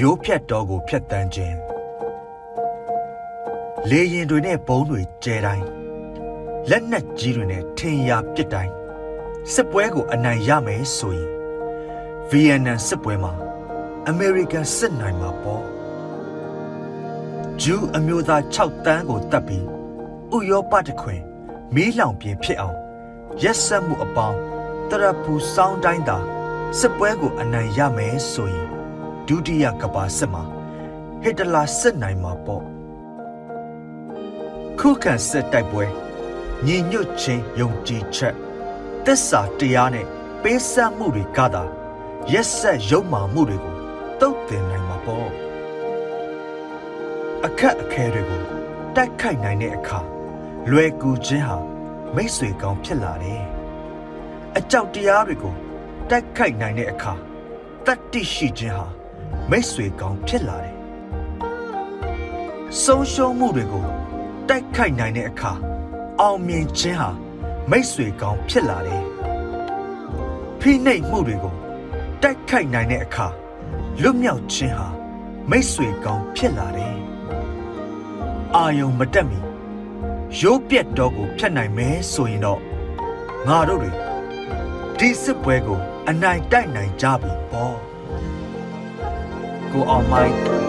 ရိုးဖြတ်တော်ကိုဖြတ်တန်းခြင်းလေရင်တွေနဲ့ဘုံတွေကျဲတိုင်းလက်နက်ကြီးတွေနဲ့ထင်ရာပစ်တိုင်းစစ်ပွဲကိုအနိုင်ရမယ်ဆိုရင်ဗီယက်နမ်စစ်ပွဲမှာအမေရိကန်စစ်နိုင်မှာပေါ့ဂျူးအမျိုးသား6တန်းကိုတတ်ပြီးဥရောပတခွင်မီးလောင်ပြင်းဖြစ်အောင်ရက်ဆက်မှုအပေါင်းတရပူစောင်းတိုင်းသာစစ်ပွဲကိုအနိုင်ရမယ်ဆိုရင် ဒုတိယကမ္ဘာစစ်မှာဟစ်တလာစစ်နိုင်မှာပေါ့ခုခံစစ်တိုက်ပွဲညီညွတ်ခြင်းယုံကြည်ချက်သစ္စာတရားနဲ့ပေးဆပ်မှုတွေကသာရက်ဆက်ရုံမာမှုတွေကိုတုတ်တင်နိုင်မှာပေါ့အခက်အခဲတွေကိုတိုက်ခိုက်နိုင်တဲ့အခါလွယ်ကူခြင်းဟာမိတ်ဆွေကောင်းဖြစ်လာတယ်အကြောက်တရားတွေကိုတိုက်ခိုက်နိုင်တဲ့အခါတတ္တိရှိခြင်းဟာ မိတ်ဆွေကောင်းဖြစ်လာတယ်ဆုံးရှုံးမှုတွေကိုတိုက်ခိုက်နိုင်တဲ့အခါအောင်မြင်ခြင်းဟာမိတ်ဆွေကောင်းဖြစ်လာတယ်ဖိနှိပ်မှုတွေကိုတိုက်ခိုက်နိုင်တဲ့အခါလွတ်မြောက်ခြင်းဟာမိတ်ဆွေကောင်းဖြစ်လာတယ်အာယုံမတက်မီရိုးပြက်တော့ကိုဖြတ်နိုင်မယ်ဆိုရင်တော့ငါတို့တွေဒီစစ်ပွဲကို အနိုင်တိုက်နိုင်ကြပြီပေါ့ ကိုအောင်မိုင်း